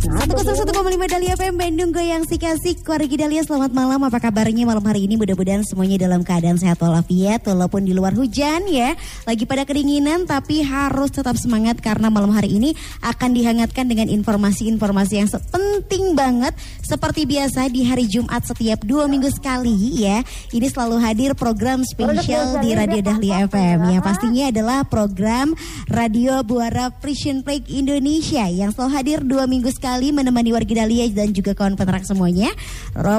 101,5 Dahlia FM Bandung Goyang Sikasik Keluarga Dahlia selamat malam. Apa kabarnya malam hari ini? Mudah-mudahan semuanya dalam keadaan sehat walafiat Walaupun di luar hujan ya. Lagi pada kedinginan Tapi harus tetap semangat Karena malam hari ini Akan dihangatkan dengan informasi-informasi yang penting banget. Seperti biasa di hari Jumat Setiap dua minggu sekali ya Ini selalu hadir program spesial di Radio Dahlia FM Ya pastinya adalah program Radio Buara Frisian Plague Indonesia Yang selalu hadir dua minggu sekali sekali menemani warga Dahlia dan juga kawan peternak semuanya.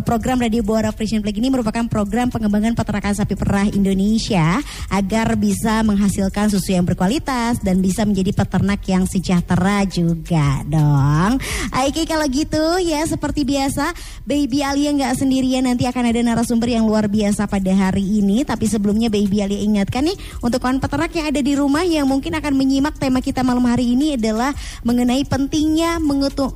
Program Radio Buara Frisian Plague ini merupakan program pengembangan peternakan sapi perah Indonesia agar bisa menghasilkan susu yang berkualitas dan bisa menjadi peternak yang sejahtera juga dong. Oke kalau gitu ya seperti biasa Baby Alia nggak sendirian nanti akan ada narasumber yang luar biasa pada hari ini. Tapi sebelumnya Baby Alia ingatkan nih untuk kawan peternak yang ada di rumah yang mungkin akan menyimak tema kita malam hari ini adalah mengenai pentingnya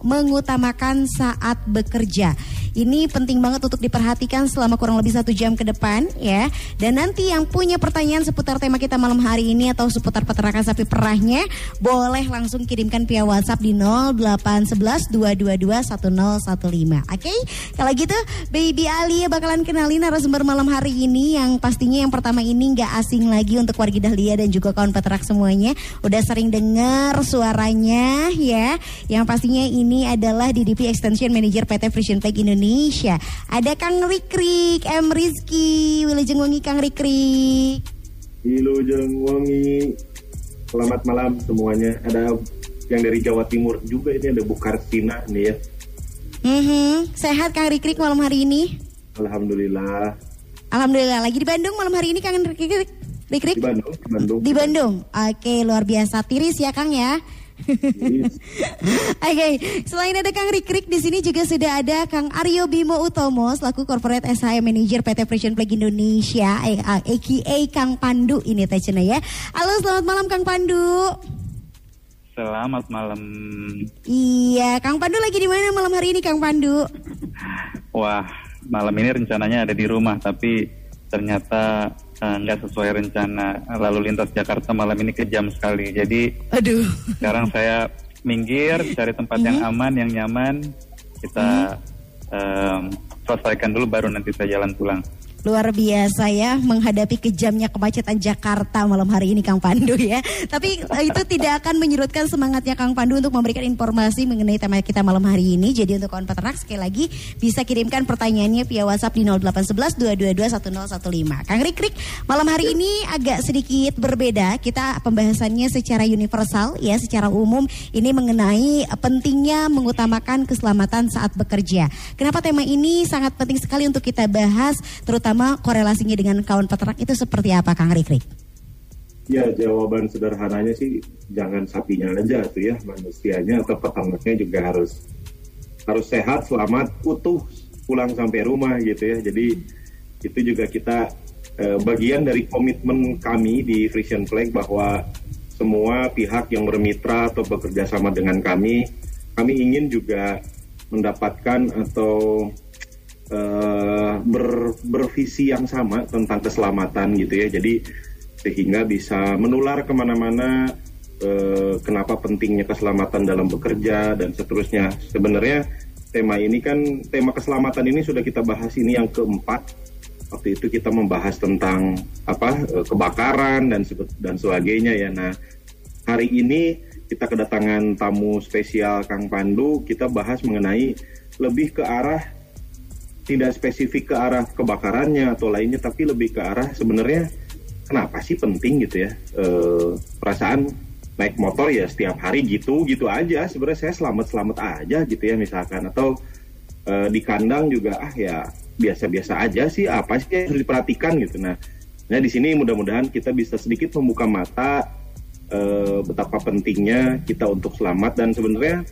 mengutamakan saat bekerja. Ini penting banget untuk diperhatikan selama kurang lebih satu jam ke depan ya. Dan nanti yang punya pertanyaan seputar tema kita malam hari ini atau seputar peternakan sapi perahnya boleh langsung kirimkan via WhatsApp di 0811 222 1015. Oke? Kalau gitu Baby Ali bakalan kenalin narasumber malam hari ini yang pastinya yang pertama ini nggak asing lagi untuk warga Dahlia dan juga kawan peternak semuanya. Udah sering dengar suaranya ya. Yang pastinya ini adalah DDP Extension Manager PT Frisian Plague Indonesia Indonesia. Ada Kang Rikrik, M Rizky, Wilujeng Wangi Kang Rikrik. Wilujeng Wangi, selamat malam semuanya. Ada yang dari Jawa Timur juga ini ada Bukartina nih ya. Mm -hmm. Sehat Kang Rikrik malam hari ini? Alhamdulillah. Alhamdulillah. Lagi di Bandung malam hari ini Kang Rikrik? Rikrik? Di Bandung, di Bandung. Di Bandung. Oke, luar biasa. Tiris ya Kang ya. Oke, okay. selain ada Kang Rikrik di sini juga sudah ada Kang Aryo Bimo Utomo selaku Corporate SHM Manager PT Frisian Plague Indonesia, aka Kang Pandu ini teh ya. Halo, selamat malam Kang Pandu. Selamat malam. Iya, Kang Pandu lagi di mana malam hari ini Kang Pandu? Wah, malam ini rencananya ada di rumah tapi ternyata nggak sesuai rencana lalu lintas Jakarta malam ini kejam sekali. Jadi, aduh. Sekarang saya minggir cari tempat yang mhm. aman, yang nyaman. Kita um, selesaikan dulu baru nanti saya jalan pulang. Luar biasa ya menghadapi kejamnya kemacetan Jakarta malam hari ini Kang Pandu ya. Tapi eh, itu tidak akan menyurutkan semangatnya Kang Pandu untuk memberikan informasi mengenai tema kita malam hari ini. Jadi untuk kawan peternak sekali lagi bisa kirimkan pertanyaannya via WhatsApp di 0811 222 1015. Kang Rikrik, malam hari ini agak sedikit berbeda. Kita pembahasannya secara universal ya, secara umum ini mengenai pentingnya mengutamakan keselamatan saat bekerja. Kenapa tema ini sangat penting sekali untuk kita bahas terutama terutama korelasinya dengan kawan peternak itu seperti apa Kang Rikrik? Ya jawaban sederhananya sih jangan sapinya aja tuh ya manusianya atau peternaknya juga harus harus sehat, selamat, utuh pulang sampai rumah gitu ya. Jadi itu juga kita eh, bagian dari komitmen kami di Frisian Flag bahwa semua pihak yang bermitra atau bekerja sama dengan kami, kami ingin juga mendapatkan atau uh, ber, bervisi yang sama tentang keselamatan gitu ya. Jadi sehingga bisa menular ke mana-mana uh, kenapa pentingnya keselamatan dalam bekerja dan seterusnya. Sebenarnya tema ini kan tema keselamatan ini sudah kita bahas ini yang keempat. Waktu itu kita membahas tentang apa uh, kebakaran dan dan sebagainya ya. Nah hari ini kita kedatangan tamu spesial Kang Pandu. Kita bahas mengenai lebih ke arah tidak spesifik ke arah kebakarannya atau lainnya tapi lebih ke arah sebenarnya kenapa sih penting gitu ya e, perasaan naik motor ya setiap hari gitu gitu aja. Sebenarnya saya selamat selamat aja gitu ya misalkan. Atau e, di kandang juga ah ya biasa-biasa aja sih apa sih yang harus diperhatikan gitu. Nah nah di sini mudah-mudahan kita bisa sedikit membuka mata e, betapa pentingnya kita untuk selamat. Dan sebenarnya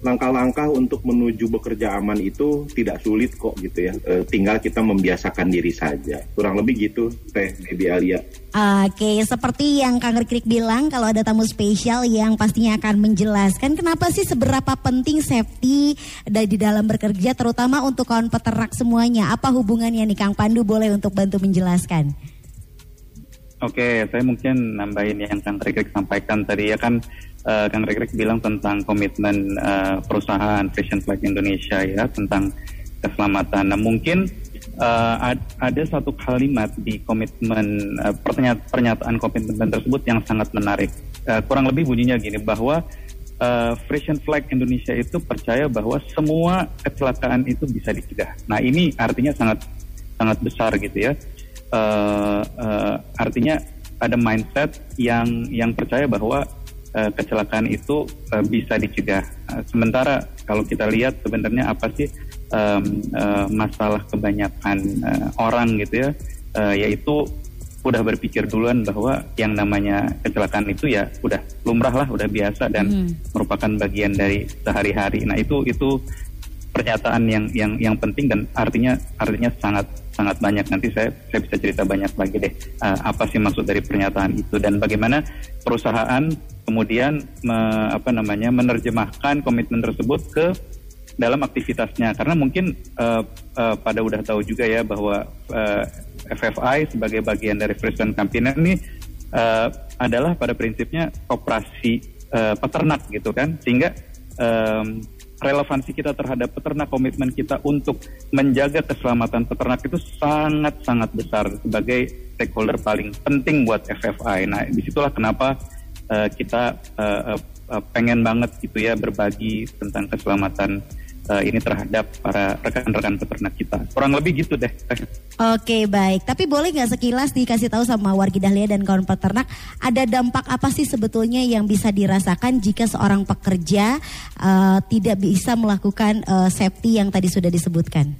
langkah-langkah untuk menuju bekerja aman itu tidak sulit kok gitu ya. E, tinggal kita membiasakan diri saja. Kurang lebih gitu, Teh Baby Alia. Oke, seperti yang Kang Rikrik bilang, kalau ada tamu spesial yang pastinya akan menjelaskan kenapa sih seberapa penting safety di dalam bekerja, terutama untuk kawan peternak semuanya. Apa hubungannya nih Kang Pandu boleh untuk bantu menjelaskan? Oke, saya mungkin nambahin yang Kang Rikrik sampaikan tadi ya kan uh, Kang Rikrik bilang tentang komitmen uh, perusahaan Fashion Flag Indonesia ya tentang keselamatan. Nah mungkin uh, ada satu kalimat di komitmen uh, pernyataan komitmen tersebut yang sangat menarik. Uh, kurang lebih bunyinya gini bahwa uh, Frisian Flag Indonesia itu percaya bahwa semua kecelakaan itu bisa dicegah. Nah ini artinya sangat sangat besar gitu ya. Uh, uh, artinya ada mindset yang yang percaya bahwa uh, kecelakaan itu uh, bisa dicegah. Uh, sementara kalau kita lihat sebenarnya apa sih um, uh, masalah kebanyakan uh, orang gitu ya, uh, yaitu udah berpikir duluan bahwa yang namanya kecelakaan itu ya udah lumrah lah, udah biasa dan hmm. merupakan bagian dari sehari-hari. Nah itu itu pernyataan yang yang yang penting dan artinya artinya sangat sangat banyak. Nanti saya saya bisa cerita banyak lagi deh uh, apa sih maksud dari pernyataan itu dan bagaimana perusahaan kemudian me, apa namanya menerjemahkan komitmen tersebut ke dalam aktivitasnya karena mungkin uh, uh, pada udah tahu juga ya bahwa uh, FFI sebagai bagian dari Frisian Campaign ini uh, adalah pada prinsipnya operasi uh, peternak gitu kan sehingga um, relevansi kita terhadap peternak komitmen kita untuk menjaga keselamatan peternak itu sangat sangat besar sebagai stakeholder paling penting buat FFI. Nah di situlah kenapa uh, kita uh, uh, pengen banget gitu ya berbagi tentang keselamatan uh, ini terhadap para rekan-rekan peternak kita. Kurang lebih gitu deh. Oke baik, tapi boleh nggak sekilas dikasih tahu sama wargi dahlia dan kawan peternak ada dampak apa sih sebetulnya yang bisa dirasakan jika seorang pekerja uh, tidak bisa melakukan uh, safety yang tadi sudah disebutkan?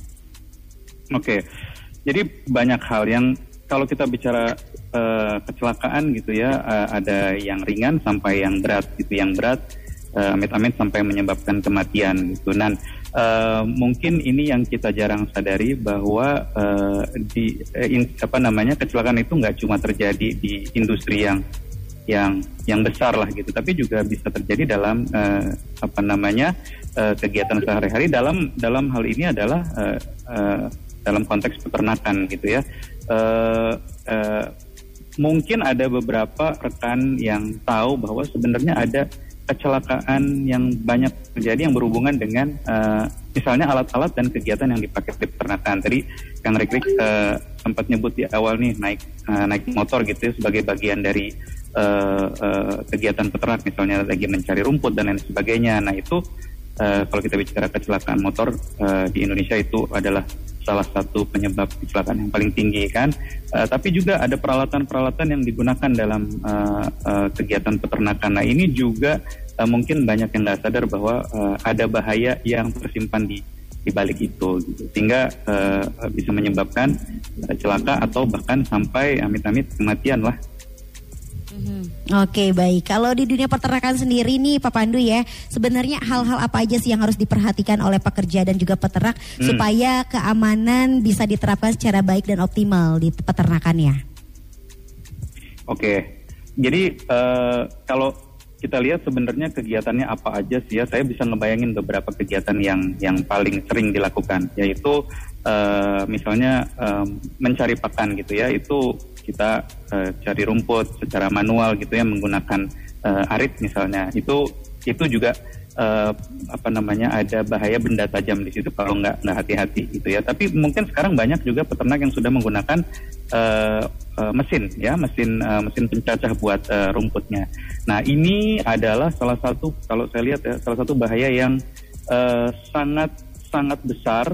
Oke, jadi banyak hal yang kalau kita bicara uh, kecelakaan gitu ya, uh, ada yang ringan sampai yang berat gitu, yang berat uh, amit-amit sampai menyebabkan kematian gitu. Dan uh, mungkin ini yang kita jarang sadari bahwa uh, di uh, in, apa namanya kecelakaan itu nggak cuma terjadi di industri yang yang yang besar lah gitu, tapi juga bisa terjadi dalam uh, apa namanya uh, kegiatan sehari-hari. Dalam dalam hal ini adalah uh, uh, dalam konteks peternakan gitu ya. Uh, uh, mungkin ada beberapa rekan yang tahu bahwa sebenarnya ada kecelakaan yang banyak terjadi yang berhubungan dengan uh, misalnya alat-alat dan kegiatan yang dipakai di peternakan. Tadi Kang Rikrik uh, sempat nyebut di awal nih naik uh, naik motor gitu ya, sebagai bagian dari uh, uh, kegiatan peternak misalnya lagi mencari rumput dan lain sebagainya. Nah itu uh, kalau kita bicara kecelakaan motor uh, di Indonesia itu adalah salah satu penyebab kecelakaan yang paling tinggi kan. Uh, tapi juga ada peralatan-peralatan yang digunakan dalam uh, uh, kegiatan peternakan. Nah ini juga uh, mungkin banyak yang nggak sadar bahwa uh, ada bahaya yang tersimpan di di balik itu, gitu. sehingga uh, bisa menyebabkan uh, celaka atau bahkan sampai amit-amit kematian lah Hmm. Oke baik, kalau di dunia peternakan sendiri nih Pak Pandu ya, sebenarnya hal-hal apa aja sih yang harus diperhatikan oleh pekerja dan juga peternak hmm. supaya keamanan bisa diterapkan secara baik dan optimal di peternakannya? Oke, jadi uh, kalau kita lihat sebenarnya kegiatannya apa aja sih ya, saya bisa ngebayangin beberapa kegiatan yang yang paling sering dilakukan, yaitu uh, misalnya um, mencari pakan gitu ya, itu kita uh, cari rumput secara manual gitu ya menggunakan uh, arit misalnya. Itu itu juga uh, apa namanya ada bahaya benda tajam di situ kalau nggak nggak hati-hati gitu ya. Tapi mungkin sekarang banyak juga peternak yang sudah menggunakan uh, uh, mesin ya mesin uh, mesin pencacah buat uh, rumputnya. Nah ini adalah salah satu kalau saya lihat ya salah satu bahaya yang uh, sangat sangat besar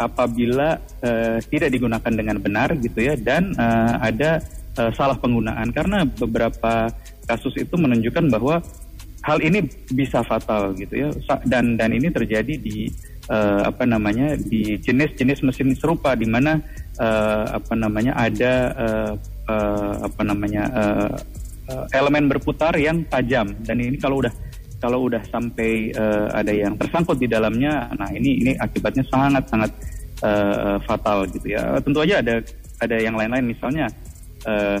apabila uh, tidak digunakan dengan benar gitu ya dan uh, ada uh, salah penggunaan. Karena beberapa kasus itu menunjukkan bahwa hal ini bisa fatal gitu ya. Dan dan ini terjadi di uh, apa namanya di jenis-jenis mesin serupa di mana uh, apa namanya ada uh, uh, apa namanya uh, elemen berputar yang tajam. Dan ini kalau udah kalau udah sampai uh, ada yang tersangkut di dalamnya, nah ini ini akibatnya sangat sangat uh, fatal gitu ya. Tentu aja ada ada yang lain-lain misalnya uh,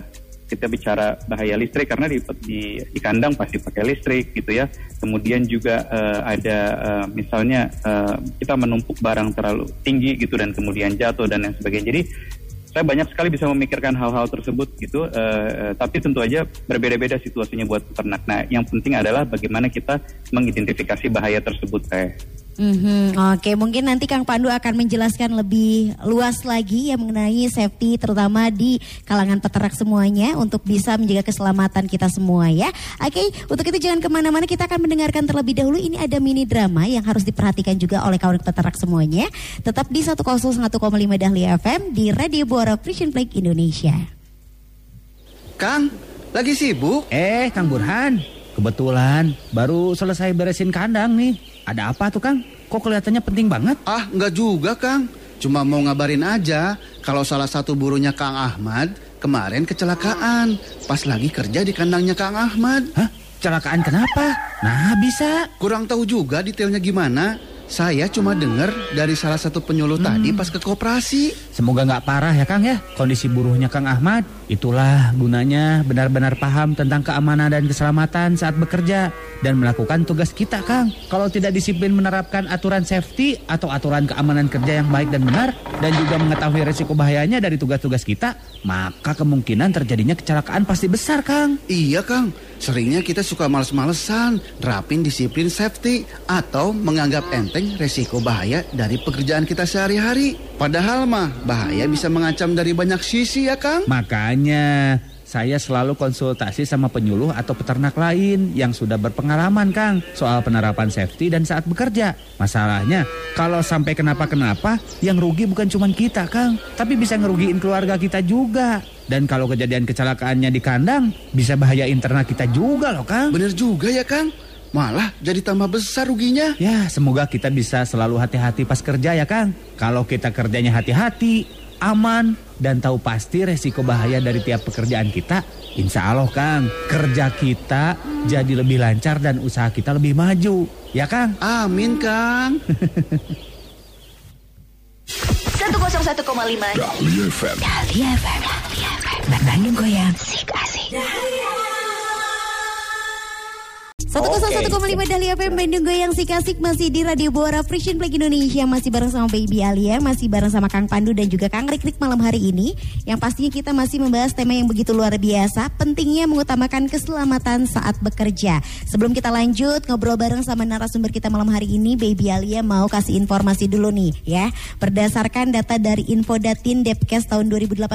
kita bicara bahaya listrik karena di, di, di kandang pasti pakai listrik gitu ya. Kemudian juga uh, ada uh, misalnya uh, kita menumpuk barang terlalu tinggi gitu dan kemudian jatuh dan lain sebagainya. Jadi saya banyak sekali bisa memikirkan hal-hal tersebut gitu. Uh, tapi tentu aja berbeda-beda situasinya buat peternak. Nah, yang penting adalah bagaimana kita mengidentifikasi bahaya tersebut, teh. Mm-hmm. Oke, mungkin nanti Kang Pandu akan menjelaskan lebih luas lagi ya mengenai safety terutama di kalangan peternak semuanya untuk bisa menjaga keselamatan kita semua ya. Oke, untuk itu jangan ke mana-mana kita akan mendengarkan terlebih dahulu ini ada mini drama yang harus diperhatikan juga oleh kawan peternak semuanya. Tetap di 101,5 Dahlia FM di Radio Buara Christian Flag Indonesia. Kang, lagi sibuk? Eh, Kang Burhan, kebetulan baru selesai beresin kandang nih. Ada apa tuh Kang? Kok kelihatannya penting banget? Ah, enggak juga Kang. Cuma mau ngabarin aja kalau salah satu burunya Kang Ahmad kemarin kecelakaan pas lagi kerja di kandangnya Kang Ahmad. Hah? Kecelakaan kenapa? Nah, bisa. Kurang tahu juga detailnya gimana. Saya cuma dengar dari salah satu penyuluh hmm. tadi pas ke koperasi. Semoga nggak parah ya Kang ya kondisi buruhnya Kang Ahmad. Itulah gunanya benar-benar paham tentang keamanan dan keselamatan saat bekerja dan melakukan tugas kita Kang. Kalau tidak disiplin menerapkan aturan safety atau aturan keamanan kerja yang baik dan benar dan juga mengetahui resiko bahayanya dari tugas-tugas kita, maka kemungkinan terjadinya kecelakaan pasti besar Kang. Iya Kang, seringnya kita suka males-malesan, rapin disiplin safety atau menganggap enteng resiko bahaya dari pekerjaan kita sehari-hari. Padahal mah bahaya bisa mengancam dari banyak sisi ya Kang. Makanya Makanya saya selalu konsultasi sama penyuluh atau peternak lain yang sudah berpengalaman Kang soal penerapan safety dan saat bekerja. Masalahnya kalau sampai kenapa-kenapa yang rugi bukan cuma kita Kang, tapi bisa ngerugiin keluarga kita juga. Dan kalau kejadian kecelakaannya di kandang bisa bahayain ternak kita juga loh Kang. Bener juga ya Kang. Malah jadi tambah besar ruginya. Ya, semoga kita bisa selalu hati-hati pas kerja ya, Kang. Kalau kita kerjanya hati-hati, aman, dan tahu pasti resiko bahaya dari tiap pekerjaan kita, insya Allah Kang, kerja kita jadi lebih lancar dan usaha kita lebih maju. Ya Kang? Amin Kang. 101,5 Dahlia FM Dahlia FM Dahlia FM Bandung Goyang. Sik asik lima Dahlia FM Bandung Goyang si kasih masih di Radio Bora Frisian Play Indonesia masih bareng sama Baby Alia, masih bareng sama Kang Pandu dan juga Kang Rik Rik malam hari ini. Yang pastinya kita masih membahas tema yang begitu luar biasa, pentingnya mengutamakan keselamatan saat bekerja. Sebelum kita lanjut ngobrol bareng sama narasumber kita malam hari ini, Baby Alia mau kasih informasi dulu nih ya. Berdasarkan data dari Infodatin Depkes tahun 2018,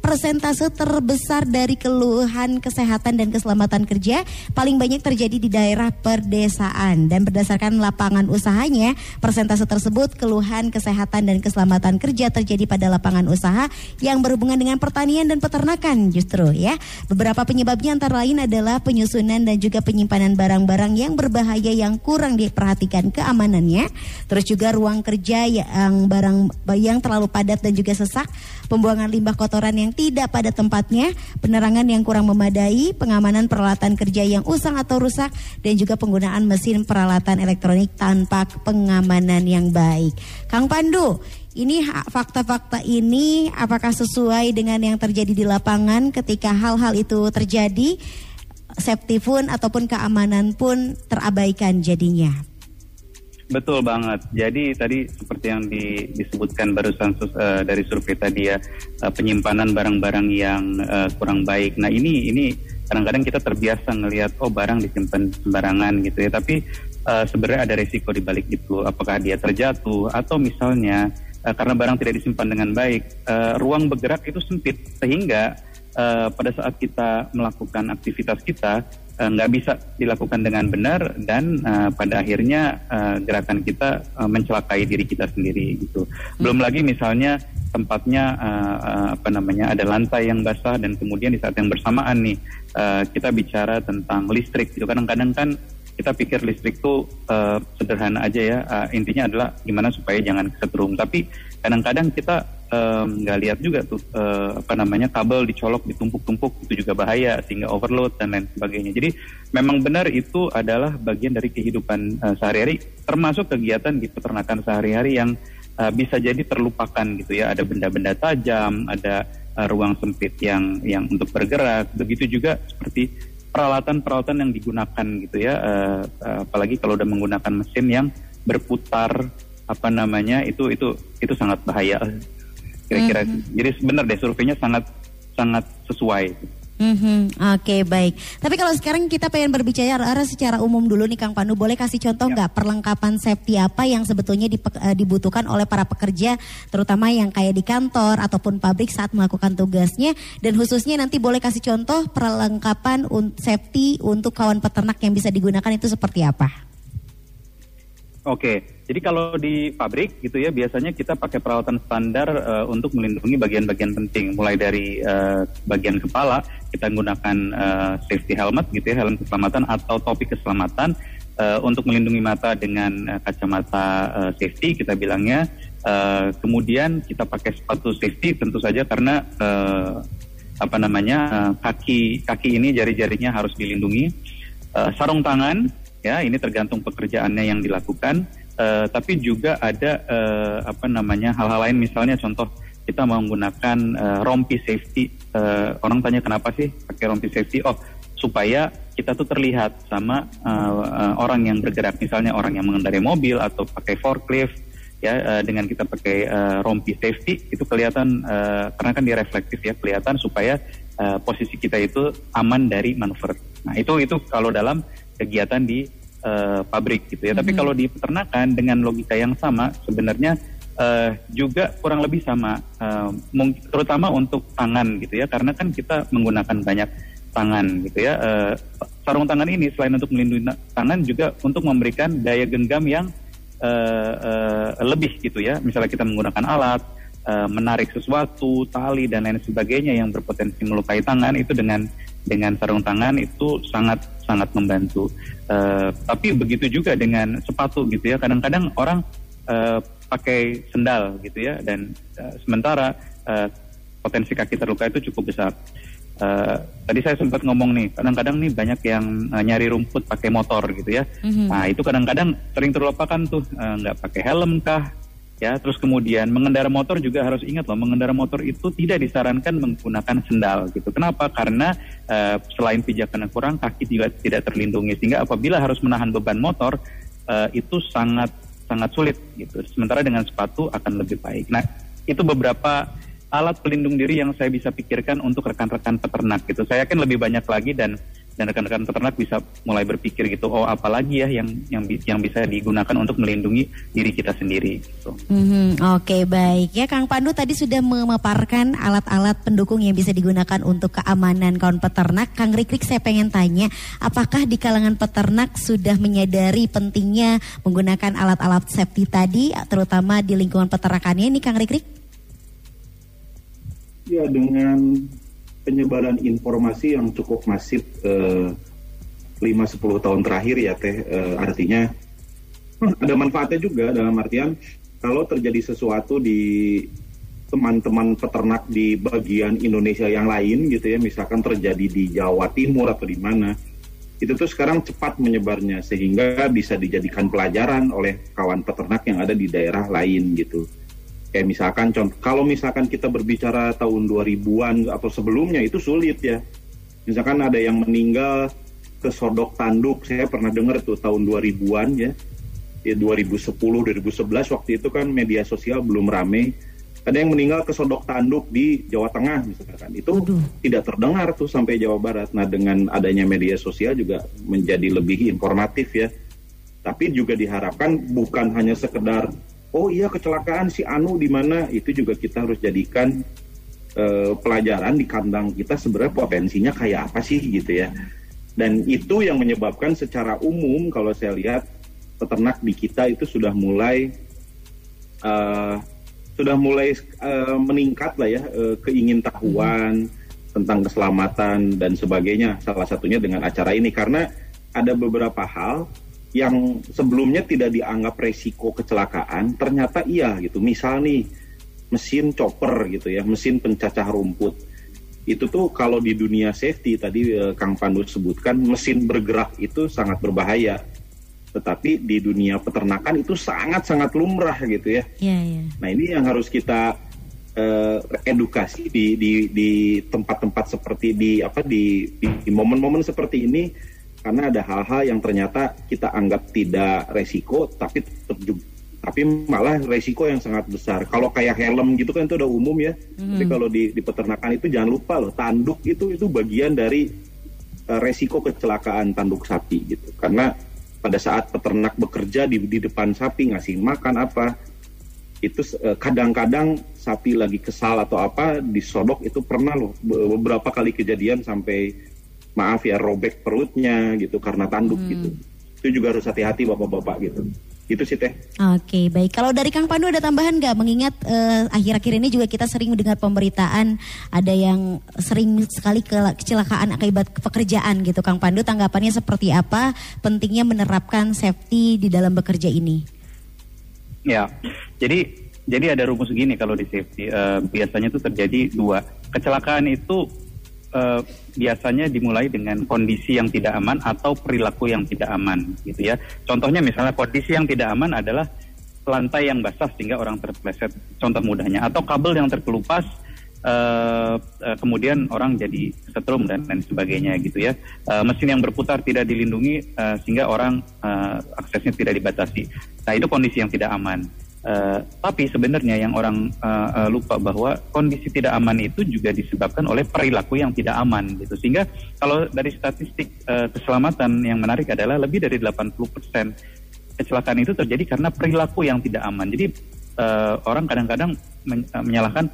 persentase terbesar dari keluhan kesehatan dan keselamatan kerja paling banyak terjadi di daerah perdesaan dan berdasarkan lapangan usahanya persentase tersebut keluhan kesehatan dan keselamatan kerja terjadi pada lapangan usaha yang berhubungan dengan pertanian dan peternakan justru ya. Beberapa penyebabnya antara lain adalah penyusunan dan juga penyimpanan barang-barang yang berbahaya yang kurang diperhatikan keamanannya. Terus juga ruang kerja yang barang yang terlalu padat dan juga sesak, pembuangan limbah kotoran yang tidak pada tempatnya, penerangan yang kurang memadai, pengamanan peralatan kerja yang usang atau rusak dan juga penggunaan mesin peralatan elektronik tanpa pengamanan yang baik. Kang Pandu, ini fakta-fakta ini apakah sesuai dengan yang terjadi di lapangan ketika hal-hal itu terjadi? Safety pun ataupun keamanan pun terabaikan jadinya. Betul banget. Jadi tadi seperti yang di, disebutkan barusan uh, dari survei tadi ya uh, penyimpanan barang-barang yang uh, kurang baik. Nah ini ini kadang-kadang kita terbiasa ngelihat oh barang disimpan sembarangan gitu ya. Tapi uh, sebenarnya ada resiko di balik itu. Apakah dia terjatuh atau misalnya uh, karena barang tidak disimpan dengan baik uh, ruang bergerak itu sempit. Sehingga uh, pada saat kita melakukan aktivitas kita nggak uh, bisa dilakukan dengan benar dan uh, pada akhirnya uh, gerakan kita uh, mencelakai diri kita sendiri gitu. Belum lagi misalnya tempatnya uh, apa namanya ada lantai yang basah dan kemudian di saat yang bersamaan nih uh, kita bicara tentang listrik. Itu kadang-kadang kan kita pikir listrik itu uh, sederhana aja ya. Uh, intinya adalah gimana supaya jangan kesetrum. Tapi kadang-kadang kita nggak um, lihat juga tuh uh, apa namanya kabel dicolok ditumpuk-tumpuk itu juga bahaya sehingga overload dan lain sebagainya. Jadi memang benar itu adalah bagian dari kehidupan uh, sehari-hari termasuk kegiatan di peternakan sehari-hari yang uh, bisa jadi terlupakan gitu ya. Ada benda-benda tajam, ada uh, ruang sempit yang yang untuk bergerak. Begitu juga seperti peralatan-peralatan yang digunakan gitu ya. Uh, uh, apalagi kalau udah menggunakan mesin yang berputar apa namanya itu itu itu sangat bahaya kira-kira. Mm-hmm. Jadi benar deh surveinya sangat sangat sesuai. Mm-hmm. Oke okay, baik. Tapi kalau sekarang kita pengen berbicara secara umum dulu nih Kang Pandu, boleh kasih contoh ya. nggak ya. perlengkapan safety apa yang sebetulnya eh, dibutuhkan oleh para pekerja, terutama yang kayak di kantor ataupun pabrik saat melakukan tugasnya, dan khususnya nanti boleh kasih contoh perlengkapan safety untuk kawan peternak yang bisa digunakan itu seperti apa? Oke, jadi kalau di pabrik gitu ya biasanya kita pakai peralatan standar uh, untuk melindungi bagian-bagian penting, mulai dari uh, bagian kepala kita menggunakan uh, safety helmet gitu ya, helm keselamatan atau topi keselamatan uh, untuk melindungi mata dengan uh, kacamata uh, safety kita bilangnya. Uh, kemudian kita pakai sepatu safety tentu saja karena uh, apa namanya uh, kaki kaki ini jari-jarinya harus dilindungi. Uh, sarung tangan ya ini tergantung pekerjaannya yang dilakukan. Uh, tapi juga ada uh, apa namanya hal-hal lain. Misalnya contoh kita menggunakan uh, rompi safety. Uh, orang tanya kenapa sih pakai rompi safety? Oh supaya kita tuh terlihat sama uh, uh, orang yang bergerak. Misalnya orang yang mengendarai mobil atau pakai forklift ya uh, dengan kita pakai uh, rompi safety itu kelihatan uh, karena kan dia reflektif ya kelihatan supaya uh, posisi kita itu aman dari manuver. Nah itu itu kalau dalam kegiatan di uh, pabrik gitu ya. Mm-hmm. Tapi kalau di peternakan dengan logika yang sama sebenarnya uh, juga kurang lebih sama, uh, terutama untuk tangan gitu ya, karena kan kita menggunakan banyak tangan gitu ya. Uh, sarung tangan ini selain untuk melindungi tangan juga untuk memberikan daya genggam yang uh, uh, lebih gitu ya. Misalnya kita menggunakan alat uh, menarik sesuatu, tali dan lain sebagainya yang berpotensi melukai tangan itu dengan dengan sarung tangan itu sangat sangat membantu. Uh, tapi begitu juga dengan sepatu gitu ya. Kadang-kadang orang uh, pakai sendal gitu ya dan uh, sementara uh, potensi kaki terluka itu cukup besar. Uh, tadi saya sempat ngomong nih, kadang-kadang nih banyak yang uh, nyari rumput pakai motor gitu ya. Mm-hmm. Nah itu kadang-kadang sering terlupakan tuh nggak uh, pakai helm kah, ya terus kemudian mengendara motor juga harus ingat loh mengendara motor itu tidak disarankan menggunakan sendal gitu. Kenapa? Karena uh, selain pijakan yang kurang kaki juga tidak terlindungi. Sehingga apabila harus menahan beban motor uh, itu sangat sangat sulit gitu. Sementara dengan sepatu akan lebih baik. Nah itu beberapa alat pelindung diri yang saya bisa pikirkan untuk rekan-rekan peternak gitu. Saya yakin lebih banyak lagi dan dan rekan-rekan peternak bisa mulai berpikir gitu oh apalagi ya yang yang yang bisa digunakan untuk melindungi diri kita sendiri gitu. Mm-hmm, Oke okay, baik ya Kang Pandu tadi sudah memaparkan alat-alat pendukung yang bisa digunakan untuk keamanan kawan peternak. Kang Rikrik saya pengen tanya apakah di kalangan peternak sudah menyadari pentingnya menggunakan alat-alat safety tadi terutama di lingkungan peternakannya ini Kang Rikrik? Ya dengan penyebaran informasi yang cukup masif eh, lima sepuluh tahun terakhir ya teh eh, artinya ada manfaatnya juga dalam artian kalau terjadi sesuatu di teman-teman peternak di bagian Indonesia yang lain gitu ya misalkan terjadi di Jawa Timur atau di mana itu tuh sekarang cepat menyebarnya sehingga bisa dijadikan pelajaran oleh kawan peternak yang ada di daerah lain gitu. Kayak misalkan contoh, kalau misalkan kita berbicara tahun 2000-an atau sebelumnya itu sulit ya. Misalkan ada yang meninggal kesodok tanduk, saya pernah dengar tuh tahun 2000-an ya. Ya 2010, 2011 waktu itu kan media sosial belum rame. Ada yang meninggal kesodok tanduk di Jawa Tengah misalkan. Itu Aduh. tidak terdengar tuh sampai Jawa Barat. Nah, dengan adanya media sosial juga menjadi lebih informatif ya. Tapi juga diharapkan bukan hanya sekedar oh iya kecelakaan si Anu di mana? Itu juga kita harus jadikan uh, pelajaran di kandang kita sebenarnya potensinya kayak apa sih gitu ya. Dan itu yang menyebabkan secara umum kalau saya lihat peternak di kita itu sudah mulai uh, sudah mulai uh, meningkat lah ya uh, keingintahuan tentang keselamatan dan sebagainya salah satunya dengan acara ini. Karena ada beberapa hal yang sebelumnya tidak dianggap resiko kecelakaan ternyata iya gitu. Misal nih mesin chopper gitu ya, mesin pencacah rumput. Itu tuh kalau di dunia safety tadi eh, Kang Pandu sebutkan mesin bergerak itu sangat berbahaya. Tetapi di dunia peternakan itu sangat-sangat lumrah gitu ya. Iya, iya. Nah ini yang harus kita eh, edukasi di di di tempat-tempat seperti di apa di- di momen-momen seperti ini karena ada hal-hal yang ternyata kita anggap tidak resiko tapi tetap tapi malah resiko yang sangat besar. Kalau kayak helm gitu kan itu udah umum ya. Tapi kalau di di peternakan itu jangan lupa loh tanduk itu itu bagian dari eh, resiko kecelakaan tanduk sapi gitu. Karena pada saat peternak bekerja di di depan sapi ngasih makan apa itu eh, kadang-kadang sapi lagi kesal atau apa disodok itu pernah loh be- beberapa kali kejadian sampai maaf ya robek perutnya gitu karena tanduk gitu itu juga harus hati-hati bapak-bapak gitu itu sih teh Oke, baik. Kalau dari Kang Pandu ada tambahan nggak? Mengingat eh, akhir-akhir ini juga kita sering mendengar pemberitaan ada yang sering sekali ke- kecelakaan akibat pekerjaan gitu. Kang Pandu tanggapannya seperti apa? Pentingnya menerapkan safety di dalam bekerja ini. Ya, jadi jadi ada rumus gini kalau di safety Eh, biasanya itu terjadi dua kecelakaan itu eh, biasanya dimulai dengan kondisi yang tidak aman atau perilaku yang tidak aman, gitu ya. Contohnya misalnya kondisi yang tidak aman adalah lantai yang basah sehingga orang terpleset, contoh mudahnya, atau kabel yang terkelupas eh, eh, kemudian orang jadi setrum dan lain sebagainya gitu ya. Eh, mesin yang berputar tidak dilindungi eh, sehingga orang eh, aksesnya tidak dibatasi. Nah itu kondisi yang tidak aman. Eh, tapi sebenarnya yang orang eh, eh, lupa bahwa kondisi tidak aman itu juga disebabkan oleh perilaku yang tidak aman gitu. Sehingga kalau dari statistik eh, keselamatan yang menarik adalah lebih dari 80% kecelakaan itu terjadi karena perilaku yang tidak aman. Jadi eh, orang kadang-kadang men- menyalahkan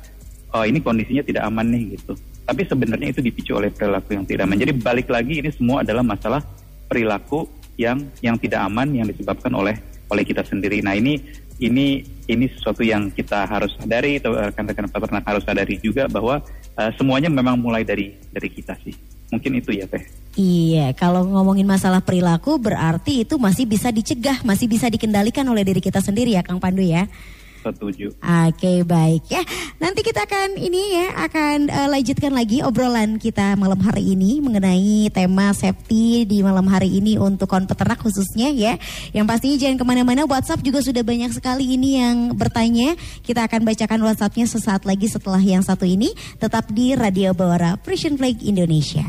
oh ini kondisinya tidak aman nih gitu. Tapi sebenarnya itu dipicu oleh perilaku yang tidak aman. Jadi balik lagi ini semua adalah masalah perilaku yang yang tidak aman yang disebabkan oleh oleh kita sendiri. Nah ini ini ini sesuatu yang kita harus sadari, atau eh, rekan-rekan peternak harus sadari juga bahwa eh, semuanya memang mulai dari dari kita sih. Mungkin itu ya teh. Iya, kalau ngomongin masalah perilaku berarti itu masih bisa dicegah, masih bisa dikendalikan oleh diri kita sendiri ya Kang Pandu ya. Setuju. Oke baik ya. Nanti kita akan ini ya akan eh, lanjutkan lagi obrolan kita malam hari ini mengenai tema safety di malam hari ini untuk kawan peternak khususnya ya. Yang pastinya jangan ke mana-mana. WhatsApp juga sudah banyak sekali ini yang bertanya. Kita akan bacakan WhatsAppnya sesaat lagi setelah yang satu ini. Tetap di Radio Bawara Frisian Flag Indonesia.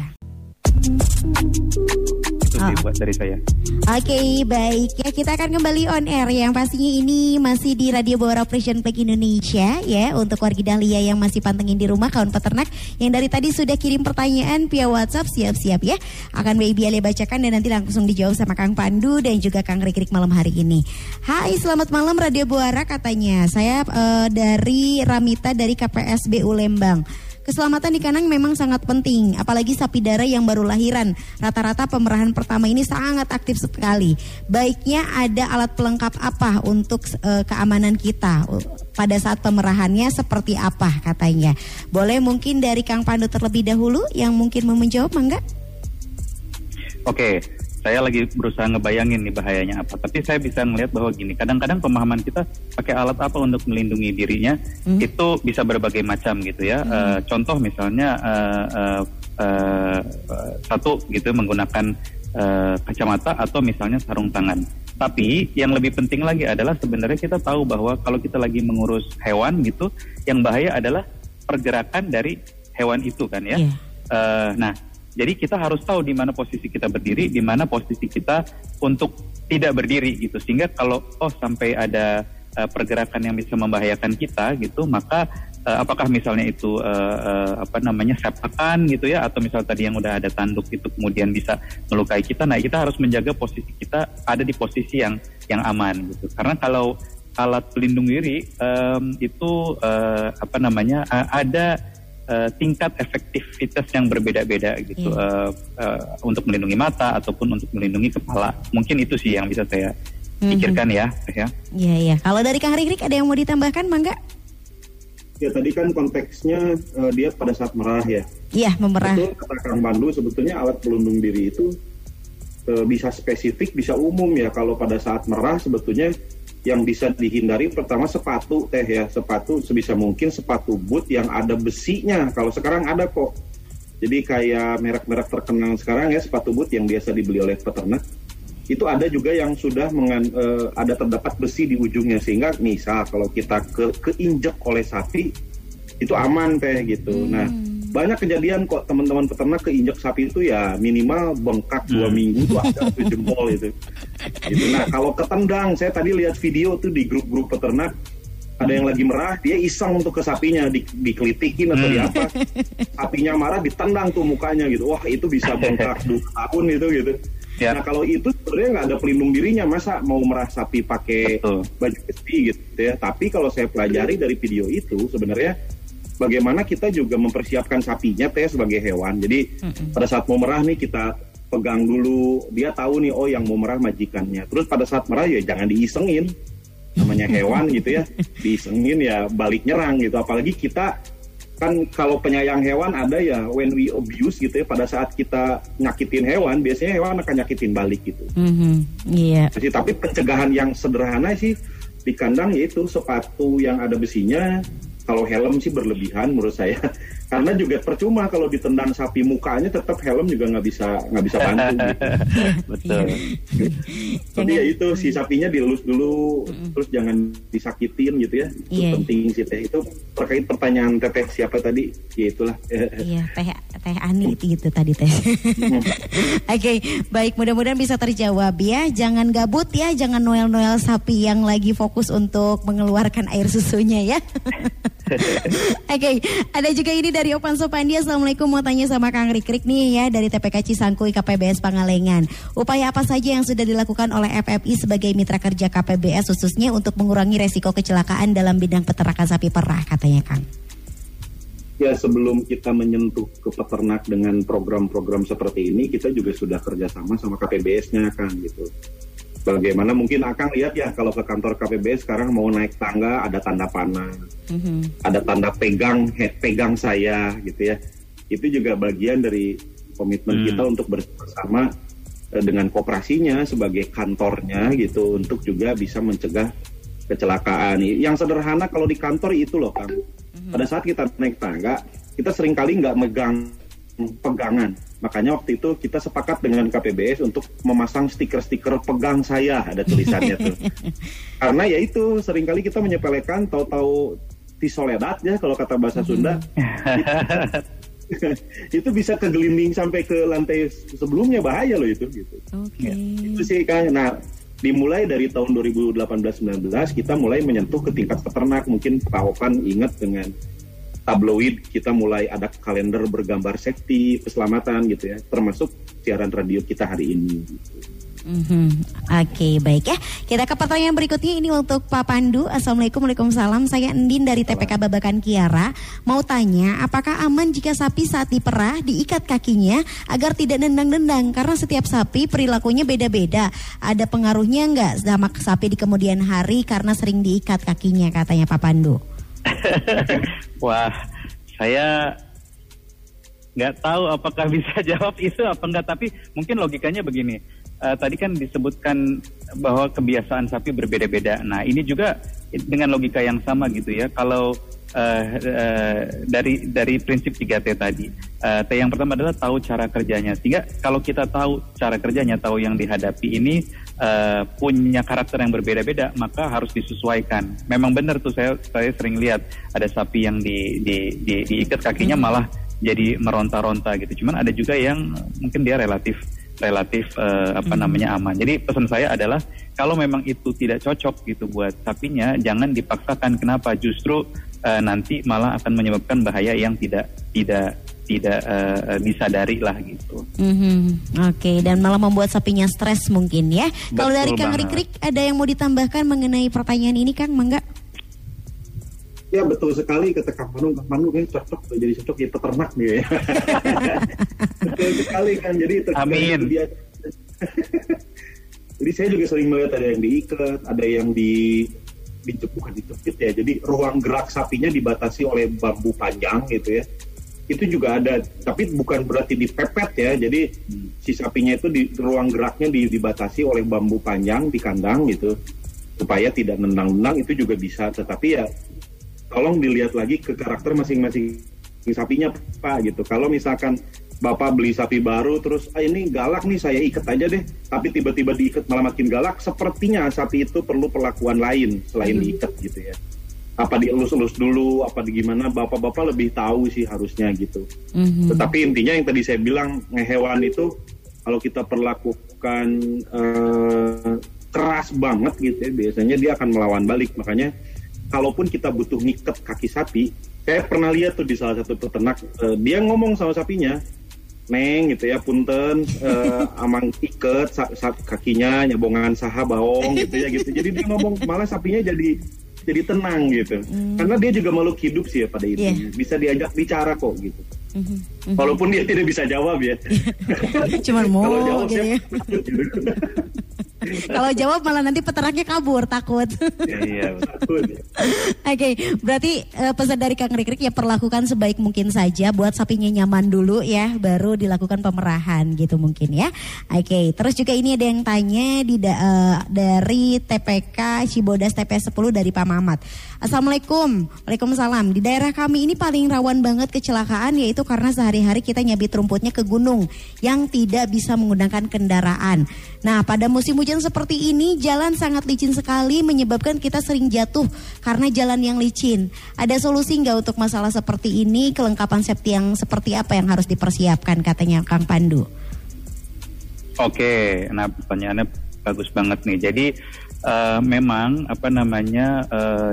Itu sih buat dari saya. Oke baik. Ya kita akan kembali on air. Yang pastinya ini masih di Radio Bawara Operation Pack Indonesia ya untuk warga Dahlia yang masih pantengin di rumah kawan peternak. Yang dari tadi sudah kirim pertanyaan via WhatsApp. Siap-siap ya. Akan Baby Ali bacakan dan nanti langsung dijawab sama Kang Pandu dan juga Kang Rikrik malam hari ini. Hai selamat malam Radio Bawara katanya. Saya eh, dari Ramita dari KPSBU Lembang. Keselamatan di kandang memang sangat penting, apalagi sapi darah yang baru lahiran. Rata-rata pemerahan pertama ini sangat aktif sekali. Baiknya ada alat pelengkap apa untuk eh, keamanan kita Uh, pada saat pemerahannya seperti apa katanya. Boleh mungkin dari Kang Pandu terlebih dahulu yang mungkin mau menjawab, Mangga? Oke, saya lagi berusaha ngebayangin nih bahayanya apa. Tapi saya bisa ngelihat bahwa gini, kadang-kadang pemahaman kita pakai alat apa untuk melindungi dirinya itu bisa berbagai macam gitu ya. Eh, contoh misalnya eh, eh, eh, satu gitu menggunakan eh, kacamata atau misalnya sarung tangan. Tapi yang lebih penting lagi adalah sebenarnya kita tahu bahwa kalau kita lagi mengurus hewan gitu, yang bahaya adalah pergerakan dari hewan itu kan ya. Iya. Eh, nah, jadi kita harus tahu di mana posisi kita berdiri, di mana posisi kita untuk tidak berdiri gitu. Sehingga kalau oh sampai ada eh, pergerakan yang bisa membahayakan kita gitu, maka eh, apakah misalnya itu eh, eh, apa namanya sepakan gitu ya, atau misal tadi yang udah ada tanduk itu kemudian bisa melukai kita. Nah, kita harus menjaga posisi kita ada di posisi yang yang aman gitu. Karena kalau alat pelindung diri em, itu eh, apa namanya eh, ada eh, tingkat efektivitas yang berbeda-beda gitu eh, eh, untuk melindungi mata ataupun untuk melindungi kepala. Mungkin itu sih yang bisa saya pikirkan ya, ya. Iya, iya. Kalau dari Kang Rikrik ada yang mau ditambahkan, Mangga? ya tadi kan konteksnya eh, dia pada saat merah ya Iya, memerah. Betul kata Kang Pandu sebetulnya alat pelindung diri itu eh, bisa spesifik bisa umum ya kalau pada saat merah sebetulnya yang bisa dihindari pertama sepatu teh ya sepatu sebisa mungkin sepatu boot yang ada besinya. Kalau sekarang ada kok. Jadi kayak merek-merek terkenal sekarang ya sepatu boot yang biasa dibeli oleh peternak itu ada juga yang sudah mengan, uh, ada terdapat besi di ujungnya. Sehingga misal kalau kita ke keinjek oleh sapi itu aman teh gitu. Nah banyak kejadian kok teman-teman peternak keinjak sapi itu ya minimal bengkak dua Hmm. minggu tuh ada tuh jempol itu. Gitu. Nah kalau ketendang, saya tadi lihat video tuh di grup-grup peternak ada yang lagi merah, dia iseng untuk ke sapinya di, dikelitikin atau di Hmm. apa, sapinya marah ditendang tuh mukanya gitu. Wah itu bisa bengkak dua tahun itu gitu. Ya. Nah kalau itu sebenarnya nggak ada pelindung dirinya, masa mau merah sapi pakai Betul. baju besi gitu ya. Tapi kalau saya pelajari dari video itu sebenarnya bagaimana kita juga mempersiapkan sapinya teh sebagai hewan. Jadi pada saat mau merah nih kita pegang dulu, dia tahu nih oh yang mau merah majikannya. Terus pada saat merah ya jangan diisengin. Namanya hewan gitu ya. Diisengin ya balik nyerang gitu. Apalagi kita kan kalau penyayang hewan ada ya when we abuse gitu ya pada saat kita nyakitin hewan biasanya hewan akan nyakitin balik gitu. Mhm, Iya. Jadi, tapi pencegahan yang sederhana sih di kandang yaitu sepatu yang ada besinya. Kalau helm sih berlebihan menurut saya, karena juga percuma kalau ditendang sapi mukanya tetap helm juga nggak bisa nggak bisa bantu. gitu. Betul. Tapi ya itu si sapinya dilus dulu, terus jangan disakitin gitu ya. Itu Iya. penting sih teh. Itu terkait pertanyaan teteh siapa tadi, ya itulah. Iya, teh teh Ani itu gitu tadi teh. Oke, baik mudah-mudahan bisa terjawab ya. Jangan gabut ya, jangan noel-noel sapi yang lagi fokus untuk mengeluarkan air susunya ya. Oke, ada juga ini dari Opan Sopandi. Assalamualaikum mau tanya sama Kang Rikrik nih ya dari TPK Cisangkui KPBS Pangalengan. Upaya apa saja yang sudah dilakukan oleh FFI sebagai mitra kerja KPBS khususnya untuk mengurangi resiko kecelakaan dalam bidang peternakan sapi perah katanya Kang. Ya sebelum kita menyentuh ke peternak dengan program-program seperti ini, kita juga sudah kerjasama sama KPBS-nya kan gitu. Bagaimana mungkin akan lihat ya kalau ke kantor KPBS sekarang mau naik tangga ada tanda panah, Mhm. ada tanda pegang, head pegang saya gitu ya. Itu juga bagian dari komitmen Hmm. kita untuk bersama eh, dengan kooperasinya sebagai kantornya gitu untuk juga bisa mencegah kecelakaan. Yang sederhana kalau di kantor itu loh Kang. Pada saat kita naik tangga, kita sering kali nggak megang pegangan. Makanya waktu itu kita sepakat dengan KPBS untuk memasang stiker-stiker pegang saya ada tulisannya tuh. Karena ya itu sering kali kita menyepelekan tahu-tahu tisoledat ya kalau kata bahasa Sunda. itu bisa kegelinding sampai ke lantai sebelumnya bahaya loh itu gitu. Oke. Itu sih Kang. Nah, dimulai dari tahun 2018-19 kita mulai menyentuh ke tingkat peternak. Mungkin Pak ingat dengan tabloid kita mulai ada kalender bergambar safety, keselamatan gitu ya. Termasuk siaran radio kita hari ini. gitu. Mhm. Oke baik ya. Kita ke pertanyaan berikutnya. Ini untuk Pak Pandu. Assalamualaikum Waalaikumsalam. Saya Endin dari TPK Babakan Kiara. Mau tanya apakah aman jika sapi saat diperah diikat kakinya Agar tidak nendang-nendang? Karena setiap sapi perilakunya beda-beda. Ada pengaruhnya nggak sama sapi di kemudian hari Karena sering diikat kakinya katanya Pak Pandu? Wah, saya nggak tahu apakah bisa jawab itu apa enggak, tapi mungkin logikanya begini. Eh, tadi kan disebutkan bahwa kebiasaan sapi berbeda-beda. Nah, ini juga dengan logika yang sama gitu ya. Kalau eh, eh, dari dari prinsip 3T tadi, eh, T yang pertama adalah tahu cara kerjanya. Sehingga kalau kita tahu cara kerjanya, tahu yang dihadapi ini eh, punya karakter yang berbeda-beda, maka harus disesuaikan. Memang benar tuh saya saya sering lihat ada sapi yang di, di, di, diikat kakinya malah jadi meronta-ronta gitu. Cuman ada juga yang mungkin dia relatif relatif eh, apa namanya aman. Jadi pesan saya adalah kalau memang itu tidak cocok gitu buat sapinya, jangan dipaksakan. Kenapa? Justru eh, nanti malah akan menyebabkan bahaya yang tidak tidak tidak eh, disadari lah gitu. Mhm. Oke dan malah membuat sapinya stres mungkin ya Kalau dari Kang. Rikrik ada yang mau ditambahkan mengenai pertanyaan ini Kang Mangga? Ya betul sekali kata Kang Manu, Kang Manu kan cocok tuh, jadi cocok ya peternak nih ya. betul sekali kan, jadi Amin. Dia, jadi saya juga sering melihat ada yang diikat, ada yang di bukan dijepit ya. Jadi ruang gerak sapinya dibatasi oleh bambu panjang gitu ya. Itu juga ada, tapi bukan berarti dipepet ya. Jadi si sapinya itu di ruang geraknya di- dibatasi oleh bambu panjang di kandang gitu. supaya tidak nendang-nendang itu juga bisa tetapi ya tolong dilihat lagi ke karakter masing-masing sapinya pak gitu. Kalau misalkan bapak beli sapi baru terus ah, ini galak nih saya ikat aja deh. Tapi tiba-tiba diikat malah makin galak sepertinya sapi itu perlu perlakuan lain selain diikat gitu ya. Apa dielus-elus dulu apa di gimana bapak-bapak lebih tahu sih harusnya gitu. Mhm. tetapi intinya yang tadi saya bilang ngehewan itu kalau kita perlakukan eh, keras banget gitu ya biasanya dia akan melawan balik. Makanya kalaupun kita butuh ngikat kaki sapi saya pernah lihat tuh di salah satu peternak eh, dia ngomong sama sapinya Neng gitu ya punten eh, amang iket sa- sa- kakinya nyabongan saha baong gitu ya gitu jadi dia ngomong malah sapinya jadi jadi tenang gitu karena dia juga makhluk hidup sih ya pada itu Iya. bisa diajak bicara kok gitu Mhm. Mhm. walaupun dia tidak bisa jawab ya Cuman mau kalau jawab gitu ya. Kalau jawab malah nanti peternaknya kabur takut. Iya. Takut. Oke, berarti eh, pesan dari Kang Rikrik ya perlakukan sebaik mungkin saja buat sapinya nyaman dulu ya, baru dilakukan pemerahan gitu mungkin ya. Oke, terus juga ini ada yang tanya di da- eh, dari TPK Cibodas TPS 10 dari Pak Mamat. Assalamualaikum, Waalaikumsalam. Di daerah kami ini paling rawan banget kecelakaan yaitu karena sehari-hari kita nyabit rumputnya ke gunung yang tidak bisa menggunakan kendaraan. Nah, pada musim hujan seperti ini jalan sangat licin sekali menyebabkan kita sering jatuh karena jalan yang licin. Ada solusi nggak untuk masalah seperti ini? Kelengkapan safety yang seperti apa yang harus dipersiapkan katanya Kang Pandu? Oke, nah pertanyaannya bagus banget nih. Jadi eh, memang apa namanya eh,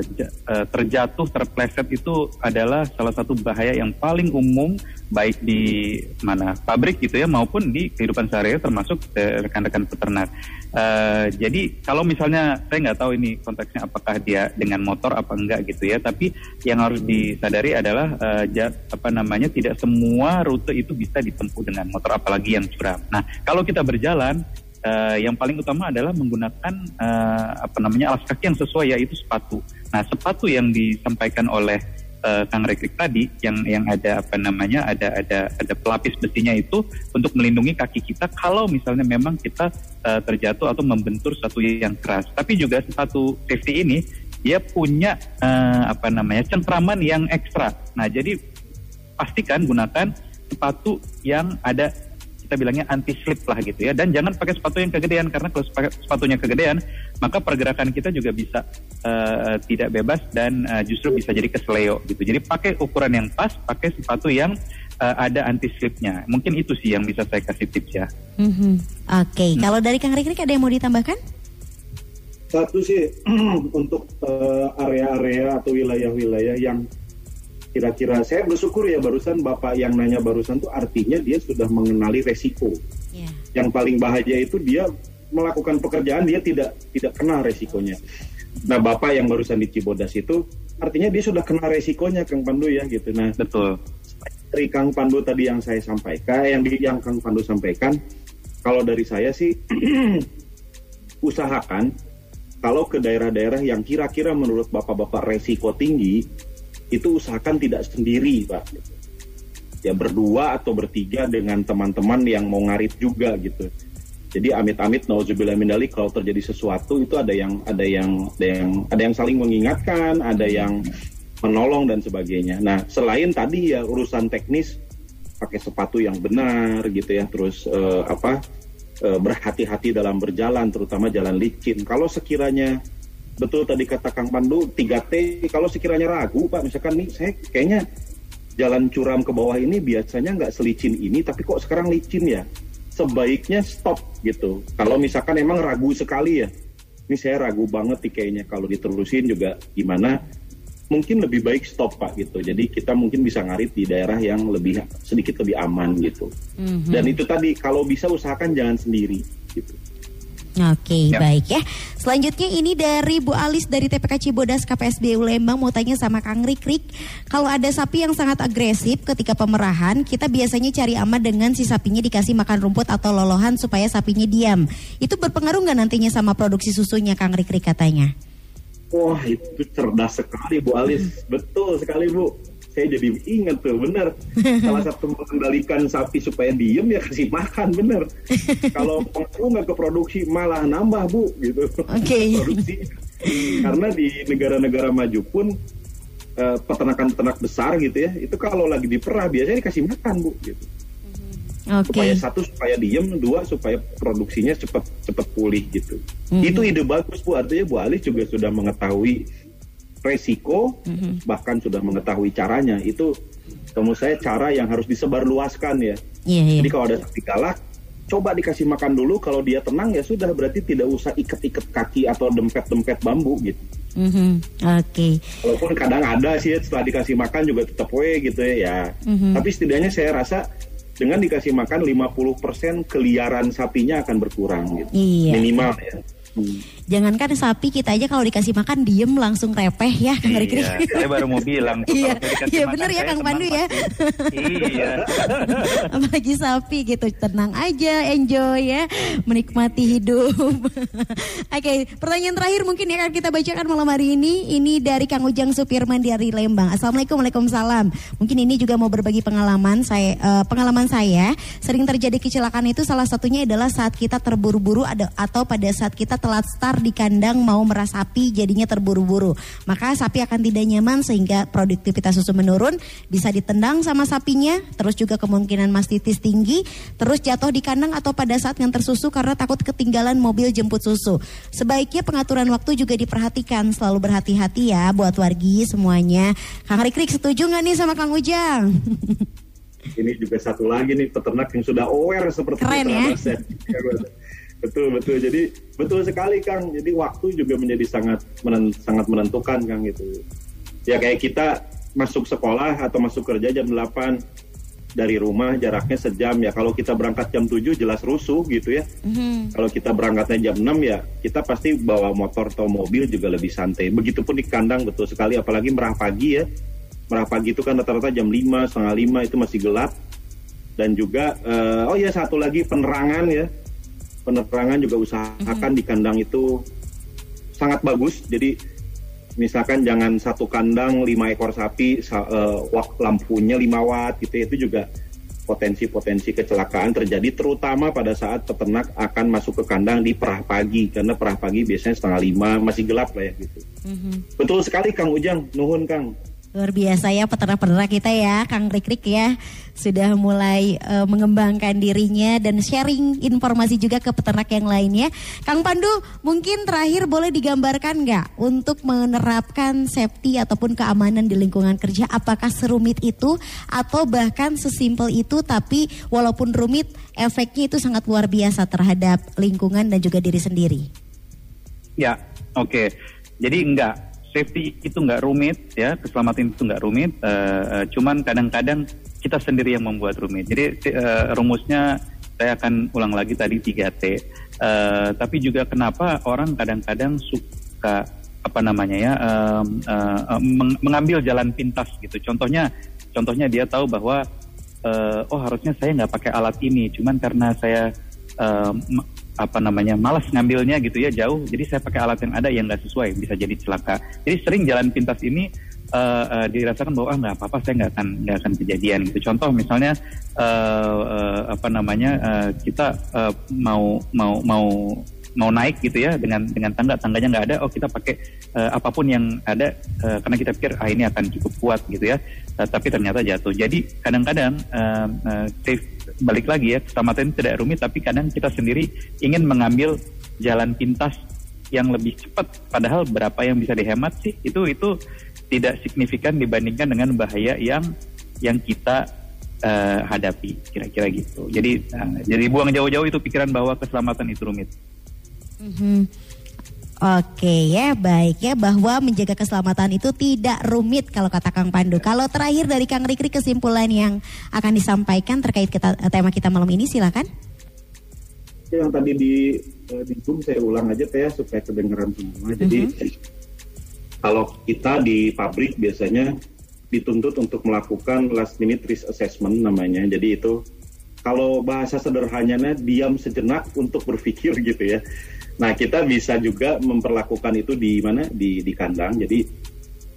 terjatuh terpleset itu adalah salah satu bahaya yang paling umum baik di mana pabrik gitu ya maupun di kehidupan sehari-hari termasuk rekan-rekan peternak. Eh, jadi kalau misalnya saya nggak tahu ini konteksnya apakah dia dengan motor apa enggak gitu ya, tapi yang harus disadari adalah eh, ja- apa namanya tidak semua rute itu bisa ditempuh dengan motor apalagi yang curam. Nah kalau kita berjalan eh, yang paling utama adalah menggunakan eh, apa namanya alas kaki yang sesuai yaitu sepatu. Nah sepatu yang disampaikan oleh eh, Kang Rekrik tadi yang yang ada apa namanya ada ada ada pelapis besinya itu untuk melindungi kaki kita kalau misalnya memang kita eh, terjatuh atau membentur satu yang keras. Tapi juga sepatu safety ini dia punya eh, apa namanya cengkraman yang ekstra. Nah jadi pastikan gunakan sepatu yang ada kita bilangnya anti slip lah gitu ya. Dan jangan pakai sepatu yang kegedean karena kalau sepa- sepatunya kegedean maka pergerakan kita juga bisa eh, tidak bebas dan eh, justru bisa jadi kesleo gitu. Jadi pakai ukuran yang pas pakai sepatu yang eh, ada anti slipnya mungkin itu sih yang bisa saya kasih tips ya. Mhm. Oke, kalau dari Kang Rikrik ada yang mau ditambahkan? Satu sih untuk eh, area-area atau wilayah-wilayah yang kira-kira saya bersyukur ya barusan Bapak yang nanya barusan tuh artinya dia sudah mengenali resiko. Ya. Yang paling bahaya itu dia melakukan pekerjaan dia tidak tidak kena resikonya. Nah, Bapak yang barusan di Cibodas itu artinya dia sudah kena resikonya Kang Pandu ya gitu. Nah, betul dari Kang Pandu tadi yang saya sampaikan, yang di yang Kang Pandu sampaikan, kalau dari saya sih usahakan kalau ke daerah-daerah yang kira-kira menurut bapak-bapak resiko tinggi, itu usahakan tidak sendiri, Pak. Ya berdua atau bertiga dengan teman-teman yang mau ngarit juga gitu. Jadi amit-amit nauzubillah min dzalik kalau terjadi sesuatu itu ada yang ada yang ada yang ada yang saling mengingatkan, ada yang menolong dan sebagainya. Nah, selain tadi ya urusan teknis pakai sepatu yang benar gitu ya, terus eh, apa eh, berhati-hati dalam berjalan, terutama jalan licin. Kalau sekiranya betul tadi kata Kang Pandu 3T, kalau sekiranya ragu Pak, misalkan nih saya kayaknya jalan curam ke bawah ini biasanya nggak selicin ini, tapi kok sekarang licin ya? Sebaiknya stop gitu. Kalau misalkan emang ragu sekali ya, ini saya ragu banget nih kayaknya kalau diterusin juga gimana mungkin lebih baik stop pak gitu jadi kita mungkin bisa ngarit di daerah yang lebih sedikit lebih aman gitu Mhm. dan itu tadi kalau bisa usahakan jangan sendiri gitu Oke, Ya. baik ya. Selanjutnya ini dari Bu Alis dari TPK Cibodas KPSBU Lembang mau tanya sama Kang Rikrik. Kalau ada sapi yang sangat agresif ketika pemerahan, kita biasanya cari aman dengan si sapinya dikasih makan rumput atau lolohan supaya sapinya diam. Itu berpengaruh nggak nantinya sama produksi susunya Kang Rikrik katanya? wah itu cerdas sekali Bu Alis betul sekali Bu saya jadi ingat tuh bener salah satu mengendalikan sapi supaya diem ya kasih makan bener kalau pengaruh nggak ke produksi malah nambah Bu gitu Oke. produksi Karena di negara-negara maju pun eh, peternakan-peternak besar gitu ya, itu kalau lagi diperah biasanya dikasih makan bu, gitu. Oke. Supaya satu supaya diem, dua supaya produksinya cepat cepat pulih gitu. Mhm. Itu ide bagus bu, artinya Bu Ali juga sudah mengetahui resiko, Mhm. bahkan sudah mengetahui caranya. Itu menurut saya cara yang harus disebarluaskan ya. Iya, iya. Jadi kalau ada sapi galak, coba dikasih makan dulu. Kalau dia tenang ya sudah berarti tidak usah ikat-ikat kaki atau dempet-dempet bambu gitu. Mhm. Oke. Walaupun kadang ada sih ya, setelah dikasih makan juga tetap we gitu ya. ya. Mhm. Tapi setidaknya saya rasa dengan dikasih makan 50% keliaran sapinya akan berkurang gitu. Iya. Minimal ya. Hmm. Jangankan sapi kita aja kalau dikasih makan diem langsung repeh ya Kang Rikri. Iya, saya baru mau bilang. Iya, iya bener ya Kang Pandu ya. Iya. Apalagi sapi gitu, tenang aja, enjoy ya, menikmati hidup. Oke, pertanyaan terakhir mungkin ya akan kita bacakan malam hari ini. Ini dari Kang Ujang Supirman dari Lembang. Assalamualaikum, waalaikumsalam. Mungkin ini juga mau berbagi pengalaman saya. eh, pengalaman saya sering terjadi kecelakaan itu salah satunya adalah saat kita terburu-buru atau pada saat kita telat start di kandang mau merah sapi jadinya terburu-buru. Maka sapi akan tidak nyaman sehingga produktivitas susu menurun, bisa ditendang sama sapinya, terus juga kemungkinan mastitis tinggi, terus jatuh di kandang atau pada saat yang tersusu karena takut ketinggalan mobil jemput susu. Sebaiknya pengaturan waktu juga diperhatikan, selalu berhati-hati ya buat wargi semuanya. Kang Rikrik setuju nggak nih sama Kang Ujang? Ini juga satu lagi nih peternak yang sudah aware seperti Keren itu ya. betul betul. Jadi betul sekali Kang. Jadi waktu juga menjadi sangat menen- sangat menentukan Kang gitu. Ya kayak kita masuk sekolah atau masuk kerja jam 8 dari rumah jaraknya sejam ya. Kalau kita berangkat jam 7 jelas rusuh gitu ya. Mhm. Kalau kita berangkatnya jam 6 ya kita pasti bawa motor atau mobil juga lebih santai. Begitupun di kandang betul sekali apalagi merah pagi ya. Merah pagi itu kan rata-rata jam 5, setengah 5 itu masih gelap. Dan juga eh, oh ya satu lagi penerangan ya. Penerangan juga usahakan di kandang itu sangat bagus. Jadi misalkan jangan satu kandang lima ekor sapi sa- wak- lampunya 5 watt gitu ya, itu juga potensi-potensi kecelakaan terjadi terutama pada saat peternak akan masuk ke kandang di perah pagi karena perah pagi biasanya setengah lima masih gelap lah ya gitu. Mhm. Betul sekali Kang Ujang, nuhun Kang. Luar biasa ya peternak-peternak kita ya, Kang Rikrik ya. Sudah mulai eh, mengembangkan dirinya dan sharing informasi juga ke peternak yang lainnya. Kang Pandu, mungkin terakhir boleh digambarkan nggak untuk menerapkan safety ataupun keamanan di lingkungan kerja? Apakah serumit itu atau bahkan sesimpel itu tapi walaupun rumit efeknya itu sangat luar biasa terhadap lingkungan dan juga diri sendiri? Ya, oke. Jadi enggak safety itu enggak rumit ya, keselamatan itu enggak rumit. eh, cuman kadang-kadang kita sendiri yang membuat rumit. Jadi eh, rumusnya saya akan ulang lagi tadi 3T. Eh, tapi juga kenapa orang kadang-kadang suka apa namanya ya eh, eh, meng- mengambil jalan pintas gitu. Contohnya, contohnya dia tahu bahwa eh, oh harusnya saya nggak pakai alat ini, cuman karena saya apa namanya malas ngambilnya gitu ya jauh, jadi saya pakai alat yang ada yang nggak sesuai bisa jadi celaka. Jadi sering jalan pintas ini eh, eh, dirasakan bahwa ah nggak apa-apa saya nggak akan nggak akan kejadian gitu. Contoh misalnya eh, eh, apa namanya eh, kita eh, mau mau mau mau naik gitu ya dengan dengan tangga tangganya nggak ada oh kita pakai eh, apa pun yang ada eh, karena kita pikir ah ini akan cukup kuat gitu ya. Eh, tapi ternyata jatuh. Jadi kadang-kadang eh, safe balik lagi ya keselamatan tidak rumit tapi kadang kita sendiri ingin mengambil jalan pintas yang lebih cepat. Padahal berapa yang bisa dihemat sih itu itu tidak signifikan dibandingkan dengan bahaya yang yang kita eh, hadapi kira-kira gitu. Jadi eh, jadi buang jauh-jauh itu pikiran bahwa keselamatan itu rumit Mhm. Oke ya baik ya bahwa menjaga keselamatan itu tidak rumit kalau kata Kang Pandu. Kalau terakhir dari Kang Rikri kesimpulan yang akan disampaikan terkait kita, tema kita malam ini silakan. Yang tadi di eh, di Zoom saya ulang aja ya, supaya kedengeran semua. Jadi kalau kita di pabrik biasanya dituntut untuk melakukan last minute risk assessment namanya. Jadi itu kalau bahasa sederhananya diam sejenak untuk berpikir gitu ya. Nah kita bisa juga memperlakukan itu di mana di di kandang. Jadi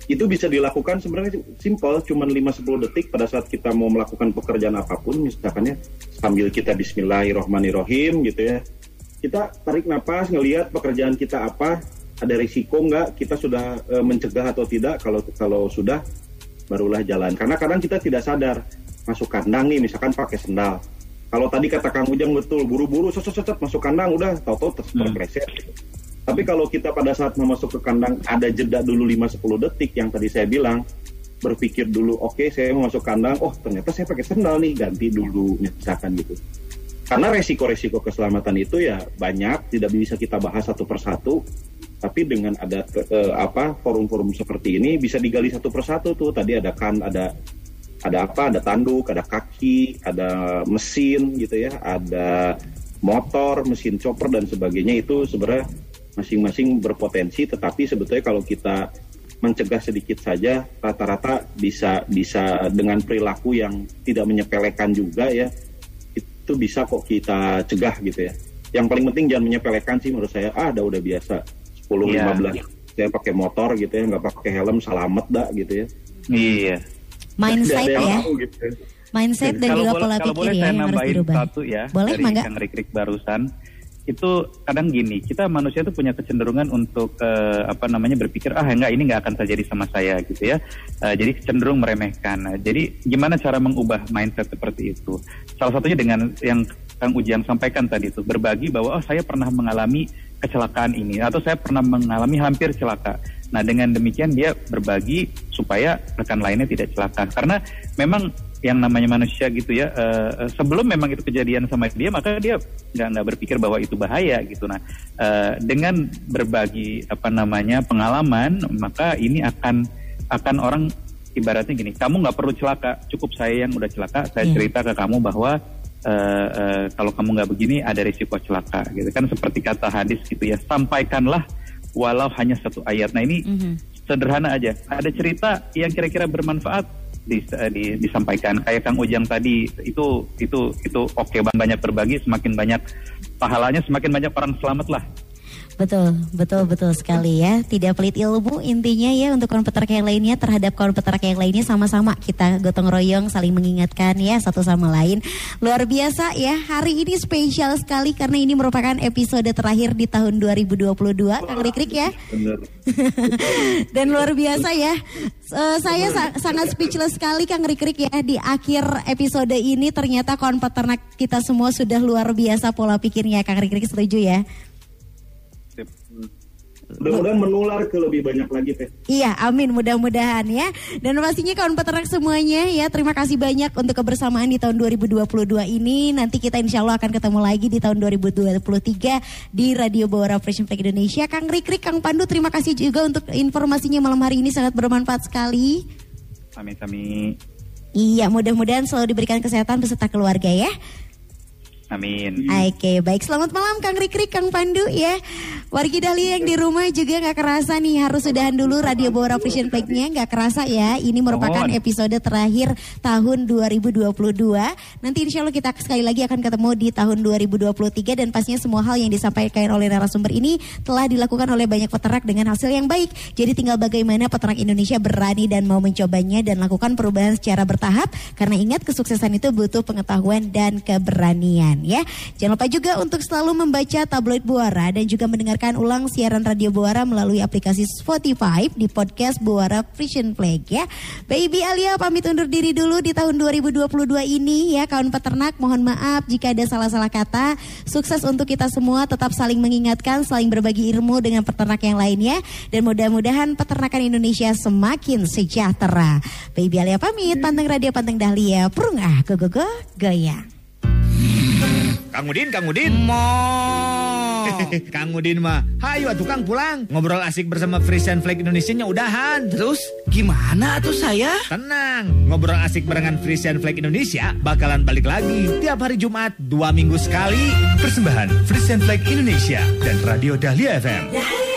itu bisa dilakukan sebenarnya simple, cuman 5-10 detik pada saat kita mau melakukan pekerjaan apa pun, misalkan ya sambil kita Bismillahirrohmanirrohim gitu ya. Kita tarik napas, ngelihat pekerjaan kita apa, ada risiko nggak kita sudah e, mencegah atau tidak kalau kalau sudah barulah jalan karena kadang kita tidak sadar masuk kandang nih misalkan pakai sendal kalau tadi kata Kang Ujang betul buru-buru set masuk kandang udah tahu-tahu terpleset hmm. tapi kalau kita pada saat mau masuk ke kandang ada jeda dulu 5-10 detik yang tadi saya bilang berpikir dulu oke okay, saya mau masuk kandang oh ternyata saya pakai sendal nih ganti dulu misalkan gitu. Karena resiko-resiko keselamatan itu ya banyak tidak bisa kita bahas satu persatu tapi dengan ada apa forum-forum seperti ini bisa digali satu persatu tuh. Tadi ada kan ada ada apa ada tanduk ada kaki ada mesin gitu ya ada motor mesin chopper dan sebagainya itu sebenarnya masing-masing berpotensi tetapi sebetulnya kalau kita mencegah sedikit saja rata-rata bisa bisa dengan perilaku yang tidak menyepelekan juga ya itu bisa kok kita cegah gitu ya. Yang paling penting jangan menyepelekan sih menurut saya. Ah, udah udah biasa. 10 yeah. 15 saya pakai motor gitu ya, nggak pakai helm selamat dah gitu ya. Iya. Mindset ya. gitu. Mindset dan juga pola pikir ya yang harus dirubah. Satu ya boleh, dari Kang Rik-Rik barusan itu kadang gini kita manusia itu punya kecenderungan untuk uh, apa namanya berpikir ah enggak ini nggak akan terjadi sama saya gitu ya uh, jadi cenderung meremehkan nah, jadi gimana cara mengubah mindset seperti itu salah satunya dengan yang Kang Ujang sampaikan tadi itu berbagi bahwa oh saya pernah mengalami kecelakaan ini atau saya pernah mengalami hampir celaka nah dengan demikian dia berbagi supaya rekan lainnya tidak celaka. Karena memang yang namanya manusia gitu ya uh, sebelum memang itu kejadian sama dia maka dia nggak nggak berpikir bahwa itu bahaya gitu. Nah uh, dengan berbagi apa namanya pengalaman maka ini akan akan orang ibaratnya gini kamu nggak perlu celaka cukup saya yang udah celaka saya yeah. cerita ke kamu bahwa uh, uh, kalau kamu nggak begini ada risiko celaka gitu. Kan seperti kata hadis gitu ya sampaikanlah walau hanya satu ayat. Nah ini mm -hmm. sederhana aja. Ada cerita yang kira-kira bermanfaat dis, uh, di, disampaikan. Kayak Kang Ujang tadi itu itu itu oke. Okay, banyak berbagi semakin banyak pahalanya semakin banyak orang selamat lah Betul, betul, betul sekali ya. Tidak pelit ilmu intinya ya untuk kawan peternak yang lainnya terhadap kawan peternak yang lainnya sama-sama kita gotong royong saling mengingatkan ya satu sama lain. Luar biasa ya, hari ini spesial sekali karena ini merupakan episode terakhir di tahun 2022 Kang Rikrik ya. Dan luar biasa ya. Uh, saya sa sangat speechless sekali Kang Rikrik ya di akhir episode ini ternyata kawan peternak kita semua sudah luar biasa pola pikirnya Kang Rikrik setuju ya? Mudah-mudahan menular ke lebih banyak lagi teh. Iya, amin mudah-mudahan ya. Dan pastinya kawan peternak semuanya ya, terima kasih banyak untuk kebersamaan di tahun 2022 ini. Nanti kita insya Allah akan ketemu lagi di tahun 2023 di Radio Bawara Fresh Flag Indonesia. Kang Rikrik, Kang Pandu, terima kasih juga untuk informasinya malam hari ini sangat bermanfaat sekali. Amin, amin. Iya, mudah-mudahan selalu diberikan kesehatan beserta keluarga ya. Amin. Oke, baik. Selamat malam Kang Rikrik, Kang Pandu ya. Wargi Dahlia yang di rumah juga nggak kerasa nih harus sudahan dulu Radio Bora Vision Play-nya nggak kerasa ya. Ini merupakan episode terakhir tahun 2022. Nanti insya Allah kita sekali lagi akan ketemu di tahun 2023 dan pastinya semua hal yang disampaikan oleh narasumber ini telah dilakukan oleh banyak peternak dengan hasil yang baik. Jadi tinggal bagaimana peternak Indonesia berani dan mau mencobanya dan lakukan perubahan secara bertahap karena ingat kesuksesan itu butuh pengetahuan dan keberanian ya. Jangan lupa juga untuk selalu membaca tabloid Buara dan juga mendengarkan ulang siaran radio Buara melalui aplikasi Spotify di podcast Buara Vision Flag ya. Baby Alia pamit undur diri dulu di tahun 2022 ini ya kawan peternak mohon maaf jika ada salah-salah kata. Sukses untuk kita semua tetap saling mengingatkan, saling berbagi ilmu dengan peternak yang lainnya dan mudah-mudahan peternakan Indonesia semakin sejahtera. Baby Alia pamit, panteng radio panteng dahlia, purung ah go go go goyang. Kang Udin, Kang Udin. Mo. Kang Udin mah, hayu atuh Kang pulang. Ngobrol asik bersama Frisian Flag Indonesia-nya udahan. Terus gimana tuh saya? Tenang, ngobrol asik barengan Frisian Flag Indonesia bakalan balik lagi tiap hari Jumat dua minggu sekali. Persembahan Frisian Flag Indonesia dan Radio Dahlia FM.